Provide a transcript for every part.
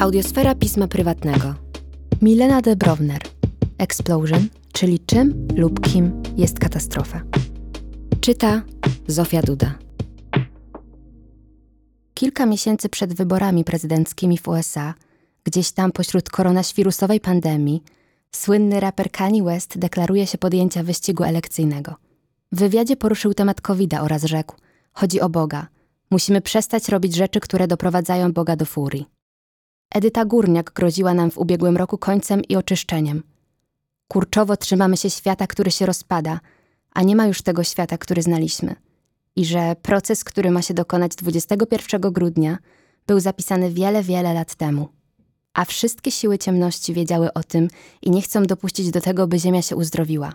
Audiosfera pisma prywatnego. Milena de Brovner. Explosion, czyli czym lub kim jest katastrofa. Czyta Zofia Duda. Kilka miesięcy przed wyborami prezydenckimi w USA, gdzieś tam pośród koronawirusowej pandemii, słynny raper Kanye West deklaruje się podjęcia wyścigu elekcyjnego. W wywiadzie poruszył temat covid oraz rzekł: Chodzi o Boga. Musimy przestać robić rzeczy, które doprowadzają Boga do furii. Edyta Górniak groziła nam w ubiegłym roku końcem i oczyszczeniem. Kurczowo trzymamy się świata, który się rozpada, a nie ma już tego świata, który znaliśmy. I że proces, który ma się dokonać 21 grudnia, był zapisany wiele, wiele lat temu. A wszystkie siły ciemności wiedziały o tym i nie chcą dopuścić do tego, by Ziemia się uzdrowiła.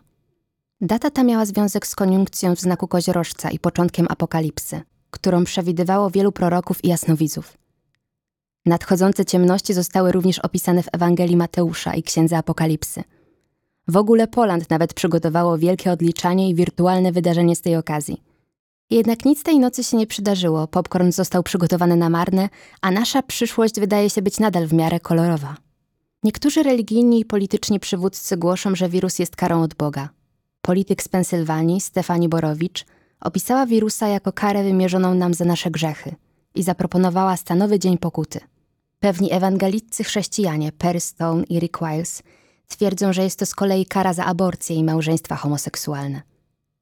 Data ta miała związek z koniunkcją w znaku koziorożca i początkiem apokalipsy, którą przewidywało wielu proroków i jasnowidzów. Nadchodzące ciemności zostały również opisane w Ewangelii Mateusza i Księdze Apokalipsy. W ogóle Poland nawet przygotowało wielkie odliczanie i wirtualne wydarzenie z tej okazji. Jednak nic tej nocy się nie przydarzyło, popcorn został przygotowany na marne, a nasza przyszłość wydaje się być nadal w miarę kolorowa. Niektórzy religijni i polityczni przywódcy głoszą, że wirus jest karą od Boga. Polityk z Pensylwanii, Stefani Borowicz, opisała wirusa jako karę wymierzoną nam za nasze grzechy i zaproponowała stanowy dzień pokuty. Pewni ewangeliccy chrześcijanie Perry Stone i Rick Wiles twierdzą, że jest to z kolei kara za aborcję i małżeństwa homoseksualne.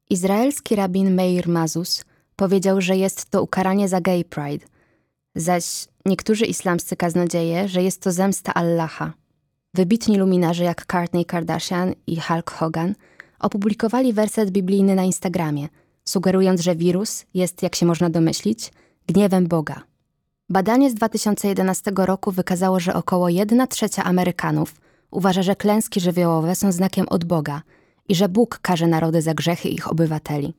Izraelski rabin Meir Mazus powiedział, że jest to ukaranie za gay pride, zaś niektórzy islamscy kaznodzieje, że jest to zemsta Allaha. Wybitni luminarze jak Courtney Kardashian i Hulk Hogan opublikowali werset biblijny na Instagramie, sugerując, że wirus jest, jak się można domyślić, gniewem Boga. Badanie z 2011 roku wykazało, że około 1 trzecia Amerykanów uważa, że klęski żywiołowe są znakiem od Boga i że Bóg karze narody za grzechy ich obywateli.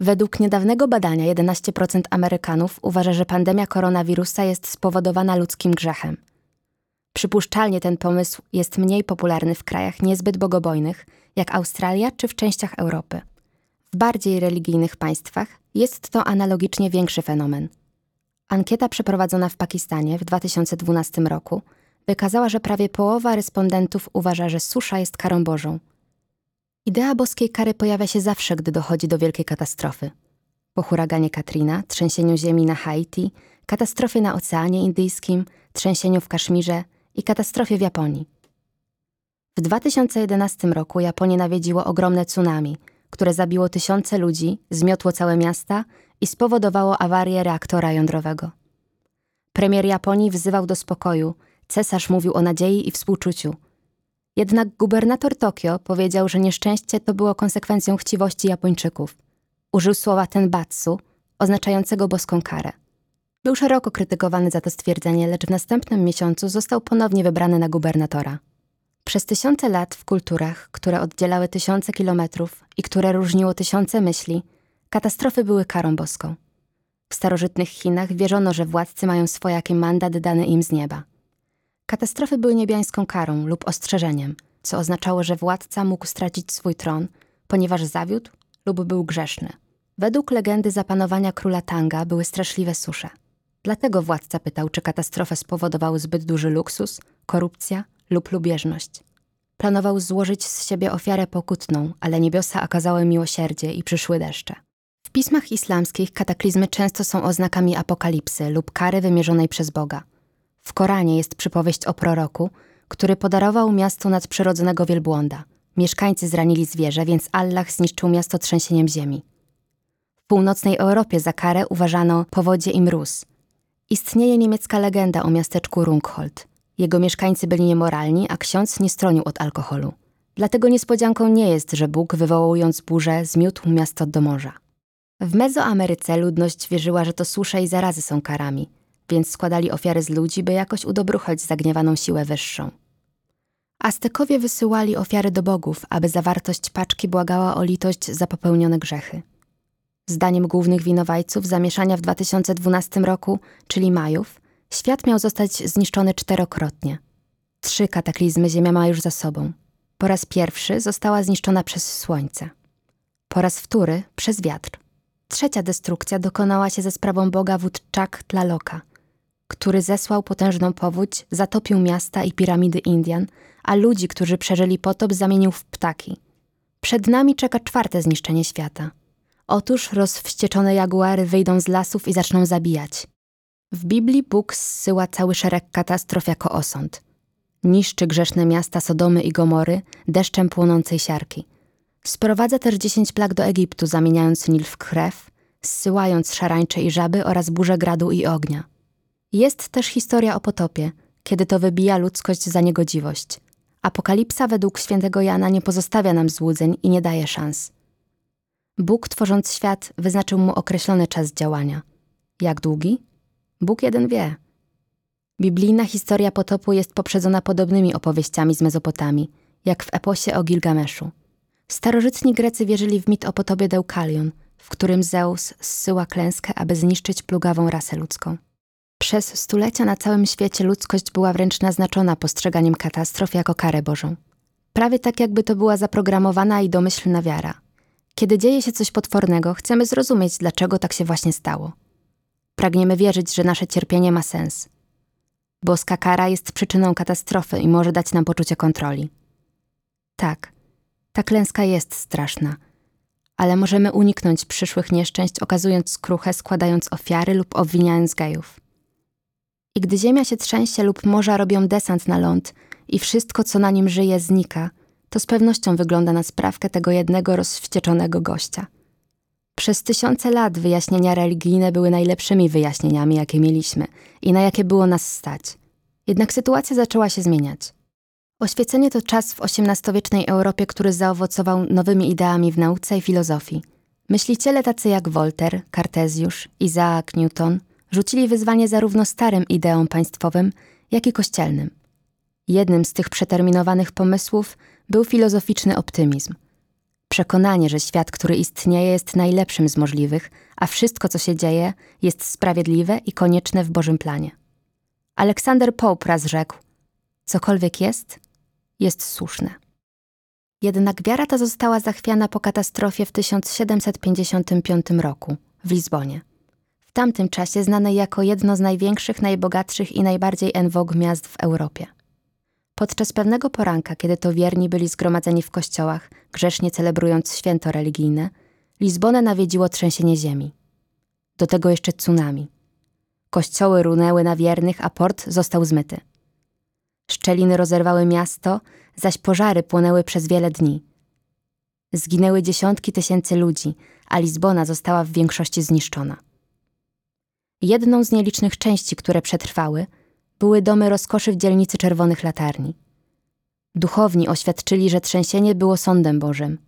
Według niedawnego badania 11% Amerykanów uważa, że pandemia koronawirusa jest spowodowana ludzkim grzechem. Przypuszczalnie ten pomysł jest mniej popularny w krajach niezbyt bogobojnych, jak Australia czy w częściach Europy. W bardziej religijnych państwach jest to analogicznie większy fenomen – Ankieta przeprowadzona w Pakistanie w 2012 roku wykazała, że prawie połowa respondentów uważa, że susza jest karą Bożą. Idea boskiej kary pojawia się zawsze, gdy dochodzi do wielkiej katastrofy. Po huraganie Katrina, trzęsieniu ziemi na Haiti, katastrofie na Oceanie Indyjskim, trzęsieniu w Kaszmirze i katastrofie w Japonii. W 2011 roku Japonię nawiedziło ogromne tsunami, które zabiło tysiące ludzi, zmiotło całe miasta i spowodowało awarię reaktora jądrowego. Premier Japonii wzywał do spokoju, cesarz mówił o nadziei i współczuciu. Jednak gubernator Tokio powiedział, że nieszczęście to było konsekwencją chciwości Japończyków. Użył słowa tenbatsu, oznaczającego boską karę. Był szeroko krytykowany za to stwierdzenie, lecz w następnym miesiącu został ponownie wybrany na gubernatora. Przez tysiące lat w kulturach, które oddzielały tysiące kilometrów i które różniło tysiące myśli, Katastrofy były karą boską. W starożytnych Chinach wierzono, że władcy mają swojaki mandat dany im z nieba. Katastrofy były niebiańską karą lub ostrzeżeniem, co oznaczało, że władca mógł stracić swój tron, ponieważ zawiódł lub był grzeszny. Według legendy zapanowania króla Tanga były straszliwe susze. Dlatego władca pytał, czy katastrofę spowodował zbyt duży luksus, korupcja lub lubieżność. Planował złożyć z siebie ofiarę pokutną, ale niebiosa okazały miłosierdzie i przyszły deszcze. W pismach islamskich kataklizmy często są oznakami apokalipsy lub kary wymierzonej przez Boga. W Koranie jest przypowieść o proroku, który podarował miastu nadprzyrodzonego wielbłąda. Mieszkańcy zranili zwierzę, więc Allah zniszczył miasto trzęsieniem ziemi. W północnej Europie za karę uważano powodzie i mróz. Istnieje niemiecka legenda o miasteczku Rungholt. Jego mieszkańcy byli niemoralni, a ksiądz nie stronił od alkoholu. Dlatego niespodzianką nie jest, że Bóg, wywołując burzę, zmiótł miasto do morza. W Mezoameryce ludność wierzyła, że to susze i zarazy są karami, więc składali ofiary z ludzi, by jakoś udobruchać zagniewaną siłę wyższą. Aztekowie wysyłali ofiary do bogów, aby zawartość paczki błagała o litość za popełnione grzechy. Zdaniem głównych winowajców zamieszania w 2012 roku, czyli Majów, świat miał zostać zniszczony czterokrotnie. Trzy kataklizmy Ziemia ma już za sobą. Po raz pierwszy została zniszczona przez słońce. Po raz wtóry przez wiatr. Trzecia destrukcja dokonała się ze sprawą boga Wódczak Tlaloka. który zesłał potężną powódź, zatopił miasta i piramidy Indian, a ludzi, którzy przeżyli potop, zamienił w ptaki. Przed nami czeka czwarte zniszczenie świata. Otóż rozwścieczone jaguary wyjdą z lasów i zaczną zabijać. W Biblii Bóg zsyła cały szereg katastrof jako osąd. Niszczy grzeszne miasta Sodomy i Gomory deszczem płonącej siarki. Sprowadza też dziesięć plag do Egiptu, zamieniając Nil w krew, zsyłając szarańcze i żaby oraz burze gradu i ognia. Jest też historia o potopie, kiedy to wybija ludzkość za niegodziwość. Apokalipsa według świętego Jana nie pozostawia nam złudzeń i nie daje szans. Bóg, tworząc świat, wyznaczył mu określony czas działania. Jak długi? Bóg jeden wie. Biblijna historia potopu jest poprzedzona podobnymi opowieściami z Mezopotamii, jak w eposie o Gilgameszu. Starożytni Grecy wierzyli w mit o potopie Deukalion, w którym Zeus zsyła klęskę, aby zniszczyć plugawą rasę ludzką. Przez stulecia na całym świecie ludzkość była wręcz naznaczona postrzeganiem katastrof jako karę Bożą. Prawie tak, jakby to była zaprogramowana i domyślna wiara. Kiedy dzieje się coś potwornego, chcemy zrozumieć, dlaczego tak się właśnie stało. Pragniemy wierzyć, że nasze cierpienie ma sens. Boska kara jest przyczyną katastrofy i może dać nam poczucie kontroli. Tak, ta klęska jest straszna, ale możemy uniknąć przyszłych nieszczęść, okazując skruchę, składając ofiary lub obwiniając gejów. I gdy ziemia się trzęsie lub morza robią desant na ląd i wszystko, co na nim żyje, znika, to z pewnością wygląda na sprawkę tego jednego rozwścieczonego gościa. Przez tysiące lat wyjaśnienia religijne były najlepszymi wyjaśnieniami, jakie mieliśmy i na jakie było nas stać. Jednak sytuacja zaczęła się zmieniać. Oświecenie to czas w XVIII-wiecznej Europie, który zaowocował nowymi ideami w nauce i filozofii. Myśliciele tacy jak Voltaire, Kartezjusz, Isaac Newton rzucili wyzwanie zarówno starym ideom państwowym, jak i kościelnym. Jednym z tych przeterminowanych pomysłów był filozoficzny optymizm. Przekonanie, że świat, który istnieje, jest najlepszym z możliwych, a wszystko, co się dzieje, jest sprawiedliwe i konieczne w Bożym planie. Aleksander Pope raz rzekł: Cokolwiek jest, jest słuszne. Jednak wiara ta została zachwiana po katastrofie w 1755 roku w Lizbonie. W tamtym czasie znanej jako jedno z największych, najbogatszych i najbardziej en vogue miast w Europie. Podczas pewnego poranka, kiedy to wierni byli zgromadzeni w kościołach, grzesznie celebrując święto religijne, Lizbonę nawiedziło trzęsienie ziemi. Do tego jeszcze tsunami. Kościoły runęły na wiernych, a port został zmyty. Szczeliny rozerwały miasto, zaś pożary płonęły przez wiele dni. Zginęły dziesiątki tysięcy ludzi, a Lizbona została w większości zniszczona. Jedną z nielicznych części, które przetrwały, były domy rozkoszy w dzielnicy Czerwonych Latarni. Duchowni oświadczyli, że trzęsienie było sądem Bożym.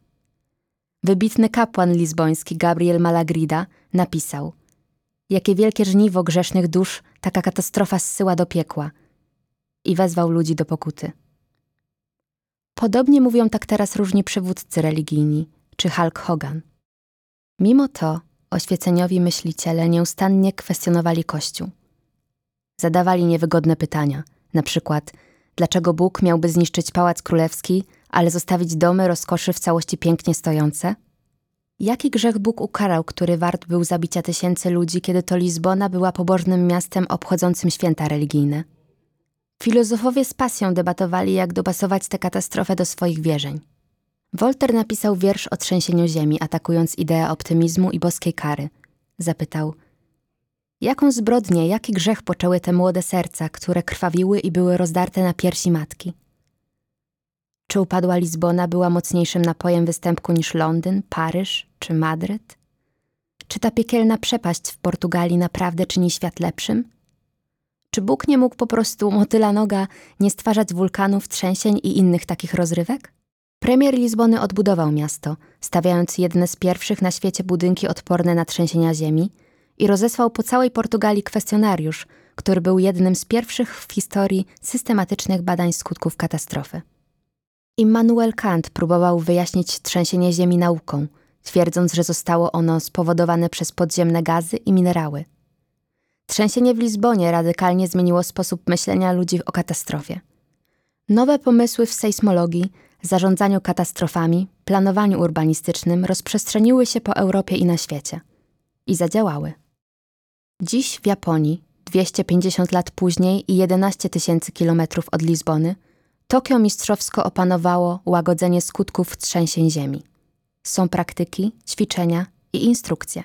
Wybitny kapłan lizboński Gabriel Malagrida napisał: Jakie wielkie żniwo grzesznych dusz taka katastrofa zsyła do piekła i wezwał ludzi do pokuty. Podobnie mówią tak teraz różni przywódcy religijni, czy Hulk Hogan. Mimo to oświeceniowi myśliciele nieustannie kwestionowali Kościół. Zadawali niewygodne pytania, na przykład dlaczego Bóg miałby zniszczyć pałac królewski, ale zostawić domy rozkoszy w całości pięknie stojące? Jaki grzech Bóg ukarał, który wart był zabicia tysięcy ludzi, kiedy to Lizbona była pobożnym miastem obchodzącym święta religijne? Filozofowie z pasją debatowali, jak dopasować tę katastrofę do swoich wierzeń. Voltaire napisał wiersz o trzęsieniu ziemi, atakując ideę optymizmu i boskiej kary. Zapytał: Jaką zbrodnię, jaki grzech poczęły te młode serca, które krwawiły i były rozdarte na piersi matki? Czy upadła Lizbona była mocniejszym napojem występku niż Londyn, Paryż czy Madryt? Czy ta piekielna przepaść w Portugalii naprawdę czyni świat lepszym? Czy Bóg nie mógł po prostu motyla noga nie stwarzać wulkanów, trzęsień i innych takich rozrywek? Premier Lizbony odbudował miasto, stawiając jedne z pierwszych na świecie budynki odporne na trzęsienia ziemi i rozesłał po całej Portugalii kwestionariusz, który był jednym z pierwszych w historii systematycznych badań skutków katastrofy. Immanuel Kant próbował wyjaśnić trzęsienie ziemi nauką, twierdząc, że zostało ono spowodowane przez podziemne gazy i minerały. Trzęsienie w Lizbonie radykalnie zmieniło sposób myślenia ludzi o katastrofie. Nowe pomysły w sejsmologii, zarządzaniu katastrofami, planowaniu urbanistycznym rozprzestrzeniły się po Europie i na świecie. I zadziałały. Dziś w Japonii, 250 lat później i 11 tysięcy kilometrów od Lizbony, Tokio mistrzowsko opanowało łagodzenie skutków trzęsień ziemi. Są praktyki, ćwiczenia i instrukcje.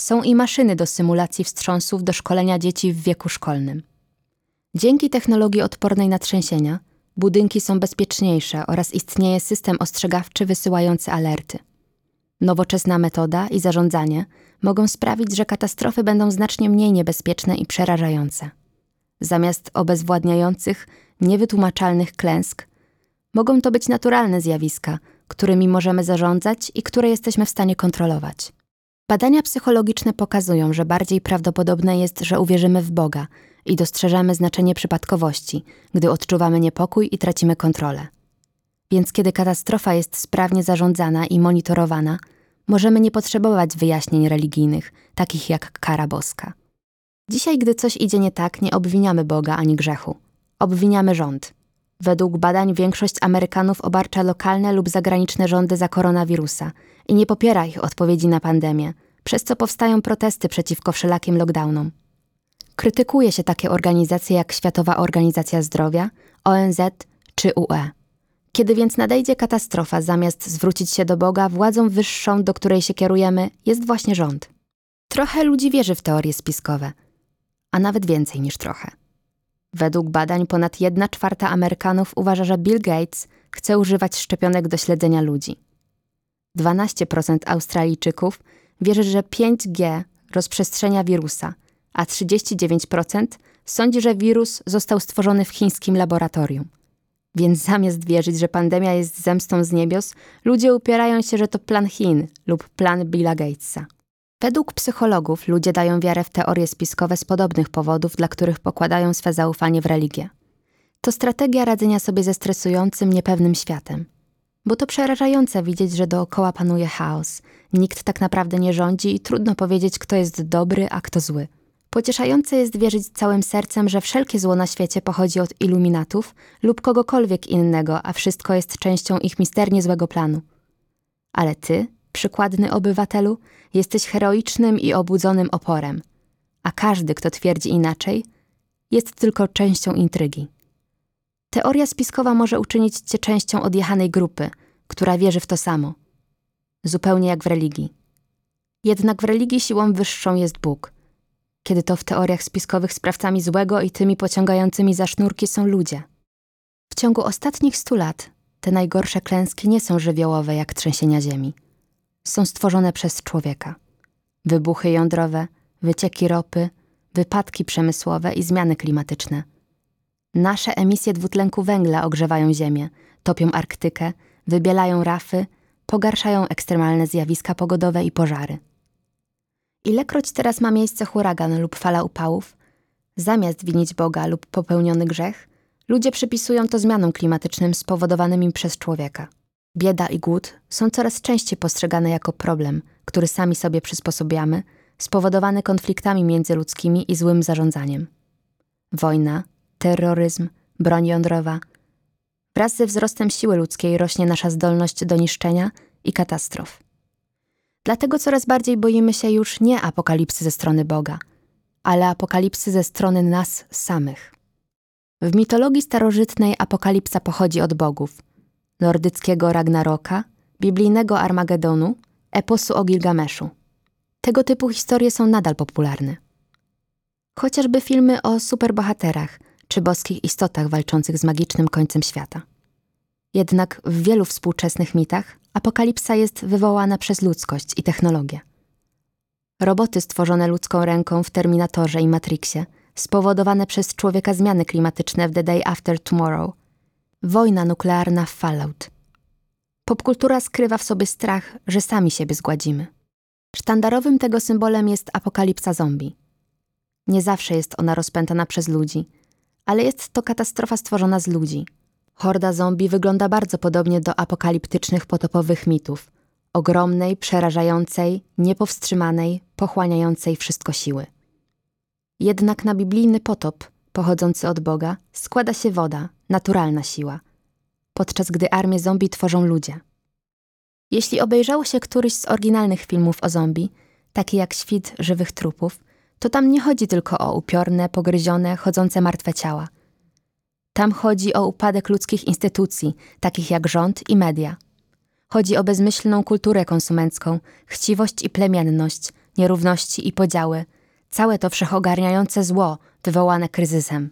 Są i maszyny do symulacji wstrząsów do szkolenia dzieci w wieku szkolnym. Dzięki technologii odpornej na trzęsienia, budynki są bezpieczniejsze oraz istnieje system ostrzegawczy wysyłający alerty. Nowoczesna metoda i zarządzanie mogą sprawić, że katastrofy będą znacznie mniej niebezpieczne i przerażające. Zamiast obezwładniających, niewytłumaczalnych klęsk, mogą to być naturalne zjawiska, którymi możemy zarządzać i które jesteśmy w stanie kontrolować. Badania psychologiczne pokazują, że bardziej prawdopodobne jest, że uwierzymy w Boga i dostrzeżemy znaczenie przypadkowości, gdy odczuwamy niepokój i tracimy kontrolę. Więc kiedy katastrofa jest sprawnie zarządzana i monitorowana, możemy nie potrzebować wyjaśnień religijnych, takich jak kara boska. Dzisiaj, gdy coś idzie nie tak, nie obwiniamy Boga ani grzechu. Obwiniamy rząd. Według badań większość Amerykanów obarcza lokalne lub zagraniczne rządy za koronawirusa i nie popiera ich odpowiedzi na pandemię, przez co powstają protesty przeciwko wszelakim lockdownom. Krytykuje się takie organizacje jak Światowa Organizacja Zdrowia, ONZ czy UE. Kiedy więc nadejdzie katastrofa, zamiast zwrócić się do Boga, władzą wyższą, do której się kierujemy, jest właśnie rząd. Trochę ludzi wierzy w teorie spiskowe, a nawet więcej niż trochę. Według badań ponad 1 czwarta Amerykanów uważa, że Bill Gates chce używać szczepionek do śledzenia ludzi. 12% Australijczyków wierzy, że 5G rozprzestrzenia wirusa, a 39% sądzi, że wirus został stworzony w chińskim laboratorium. Więc zamiast wierzyć, że pandemia jest zemstą z niebios, ludzie upierają się, że to plan Chin lub plan Billa Gatesa. Według psychologów ludzie dają wiarę w teorie spiskowe z podobnych powodów, dla których pokładają swe zaufanie w religię. To strategia radzenia sobie ze stresującym, niepewnym światem. Bo to przerażające widzieć, że dookoła panuje chaos. Nikt tak naprawdę nie rządzi i trudno powiedzieć, kto jest dobry, a kto zły. Pocieszające jest wierzyć całym sercem, że wszelkie zło na świecie pochodzi od iluminatów lub kogokolwiek innego, a wszystko jest częścią ich misternie złego planu. Ale ty, przykładny obywatelu, jesteś heroicznym i obudzonym oporem, a każdy, kto twierdzi inaczej, jest tylko częścią intrygi. Teoria spiskowa może uczynić cię częścią odjechanej grupy, która wierzy w to samo. Zupełnie jak w religii. Jednak w religii siłą wyższą jest Bóg – kiedy to w teoriach spiskowych sprawcami złego i tymi pociągającymi za sznurki są ludzie. W ciągu ostatnich stu lat te najgorsze klęski nie są żywiołowe jak trzęsienia ziemi. Są stworzone przez człowieka. Wybuchy jądrowe, wycieki ropy, wypadki przemysłowe i zmiany klimatyczne. Nasze emisje dwutlenku węgla ogrzewają Ziemię, topią Arktykę, wybielają rafy, pogarszają ekstremalne zjawiska pogodowe i pożary. Ilekroć teraz ma miejsce huragan lub fala upałów, zamiast winić Boga lub popełniony grzech, ludzie przypisują to zmianom klimatycznym spowodowanymi przez człowieka. Bieda i głód są coraz częściej postrzegane jako problem, który sami sobie przysposobiamy, spowodowany konfliktami międzyludzkimi i złym zarządzaniem. Wojna, terroryzm, broń jądrowa. Wraz ze wzrostem siły ludzkiej rośnie nasza zdolność do niszczenia i katastrof. Dlatego coraz bardziej boimy się już nie apokalipsy ze strony Boga, ale apokalipsy ze strony nas samych. W mitologii starożytnej apokalipsa pochodzi od bogów nordyckiego Ragnaroka, biblijnego Armagedonu, eposu o Gilgameszu. Tego typu historie są nadal popularne. Chociażby filmy o superbohaterach czy boskich istotach walczących z magicznym końcem świata. Jednak w wielu współczesnych mitach apokalipsa jest wywołana przez ludzkość i technologię. Roboty stworzone ludzką ręką w Terminatorze i Matrixie, spowodowane przez człowieka zmiany klimatyczne w The Day After Tomorrow, wojna nuklearna w Fallout. Popkultura skrywa w sobie strach, że sami siebie zgładzimy. Sztandarowym tego symbolem jest apokalipsa zombie. Nie zawsze jest ona rozpętana przez ludzi, ale jest to katastrofa stworzona z ludzi – Horda zombie wygląda bardzo podobnie do apokaliptycznych potopowych mitów. Ogromnej, przerażającej, niepowstrzymanej, pochłaniającej wszystko siły. Jednak na biblijny potop, pochodzący od Boga, składa się woda, naturalna siła, podczas gdy armię zombie tworzą ludzie. Jeśli obejrzało się któryś z oryginalnych filmów o zombie, taki jak Świt żywych trupów, to tam nie chodzi tylko o upiorne, pogryzione, chodzące martwe ciała. Tam chodzi o upadek ludzkich instytucji, takich jak rząd i media. Chodzi o bezmyślną kulturę konsumencką, chciwość i plemienność, nierówności i podziały, całe to wszechogarniające zło wywołane kryzysem.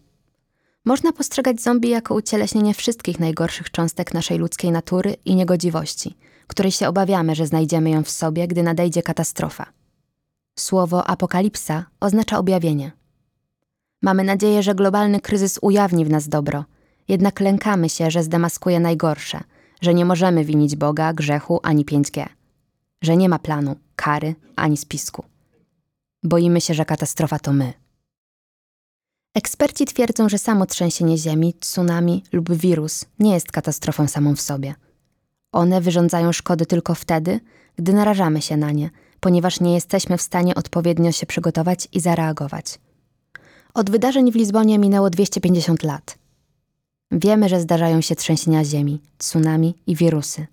Można postrzegać zombie jako ucieleśnienie wszystkich najgorszych cząstek naszej ludzkiej natury i niegodziwości, której się obawiamy, że znajdziemy ją w sobie, gdy nadejdzie katastrofa. Słowo apokalipsa oznacza objawienie. Mamy nadzieję, że globalny kryzys ujawni w nas dobro, jednak lękamy się, że zdemaskuje najgorsze, że nie możemy winić Boga, grzechu ani 5G, że nie ma planu, kary ani spisku. Boimy się, że katastrofa to my. Eksperci twierdzą, że samo trzęsienie ziemi, tsunami lub wirus nie jest katastrofą samą w sobie. One wyrządzają szkody tylko wtedy, gdy narażamy się na nie, ponieważ nie jesteśmy w stanie odpowiednio się przygotować i zareagować. Od wydarzeń w Lizbonie minęło 250 lat. Wiemy, że zdarzają się trzęsienia ziemi, tsunami i wirusy.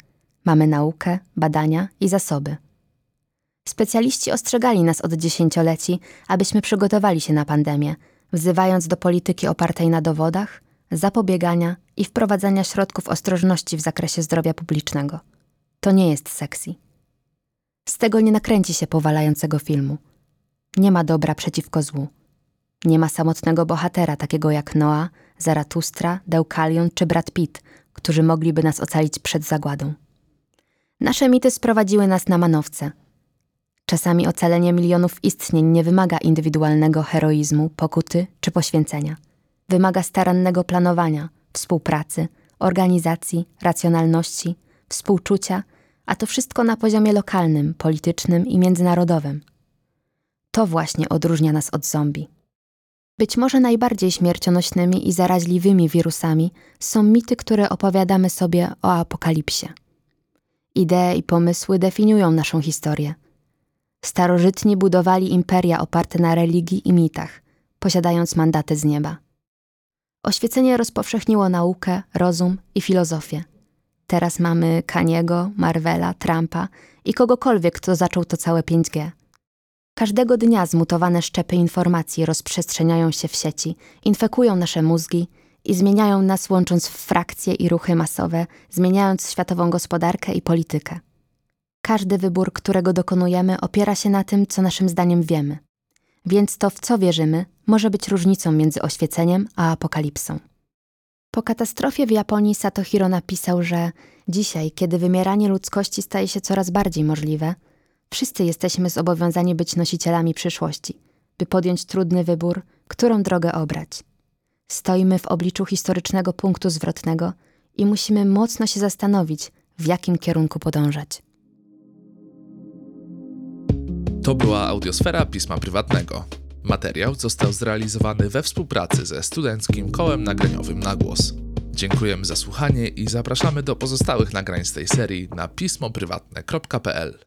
Mamy naukę, badania i zasoby. Specjaliści ostrzegali nas od dziesięcioleci, abyśmy przygotowali się na pandemię, wzywając do polityki opartej na dowodach, zapobiegania i wprowadzania środków ostrożności w zakresie zdrowia publicznego. To nie jest sexy. Z tego nie nakręci się powalającego filmu. Nie ma dobra przeciwko złu. Nie ma samotnego bohatera takiego jak Noa, Zaratustra, Deukalion czy Brad Pitt, którzy mogliby nas ocalić przed zagładą. Nasze mity sprowadziły nas na manowce. Czasami ocalenie milionów istnień nie wymaga indywidualnego heroizmu, pokuty czy poświęcenia. Wymaga starannego planowania, współpracy, organizacji, racjonalności, współczucia, a to wszystko na poziomie lokalnym, politycznym i międzynarodowym. To właśnie odróżnia nas od zombie. Być może najbardziej śmiercionośnymi i zaraźliwymi wirusami są mity, które opowiadamy sobie o apokalipsie. Idee i pomysły definiują naszą historię. Starożytni budowali imperia oparte na religii i mitach, posiadając mandaty z nieba. Oświecenie rozpowszechniło naukę, rozum i filozofię. Teraz mamy Kaniego, Marvela, Trumpa i kogokolwiek, kto zaczął to całe 5G. Każdego dnia zmutowane szczepy informacji rozprzestrzeniają się w sieci, infekują nasze mózgi i zmieniają nas, łącząc w frakcje i ruchy masowe, zmieniając światową gospodarkę i politykę. Każdy wybór, którego dokonujemy, opiera się na tym, co naszym zdaniem wiemy. Więc to, w co wierzymy, może być różnicą między oświeceniem a apokalipsą. Po katastrofie w Japonii Satohiro napisał, że dzisiaj, kiedy wymieranie ludzkości staje się coraz bardziej możliwe, wszyscy jesteśmy zobowiązani być nosicielami przyszłości, by podjąć trudny wybór, którą drogę obrać. Stoimy w obliczu historycznego punktu zwrotnego i musimy mocno się zastanowić, w jakim kierunku podążać. To była audiosfera pisma prywatnego. Materiał został zrealizowany we współpracy ze Studenckim Kołem Nagraniowym na Głos. Dziękujemy za słuchanie i zapraszamy do pozostałych nagrań z tej serii na pismoprywatne.pl.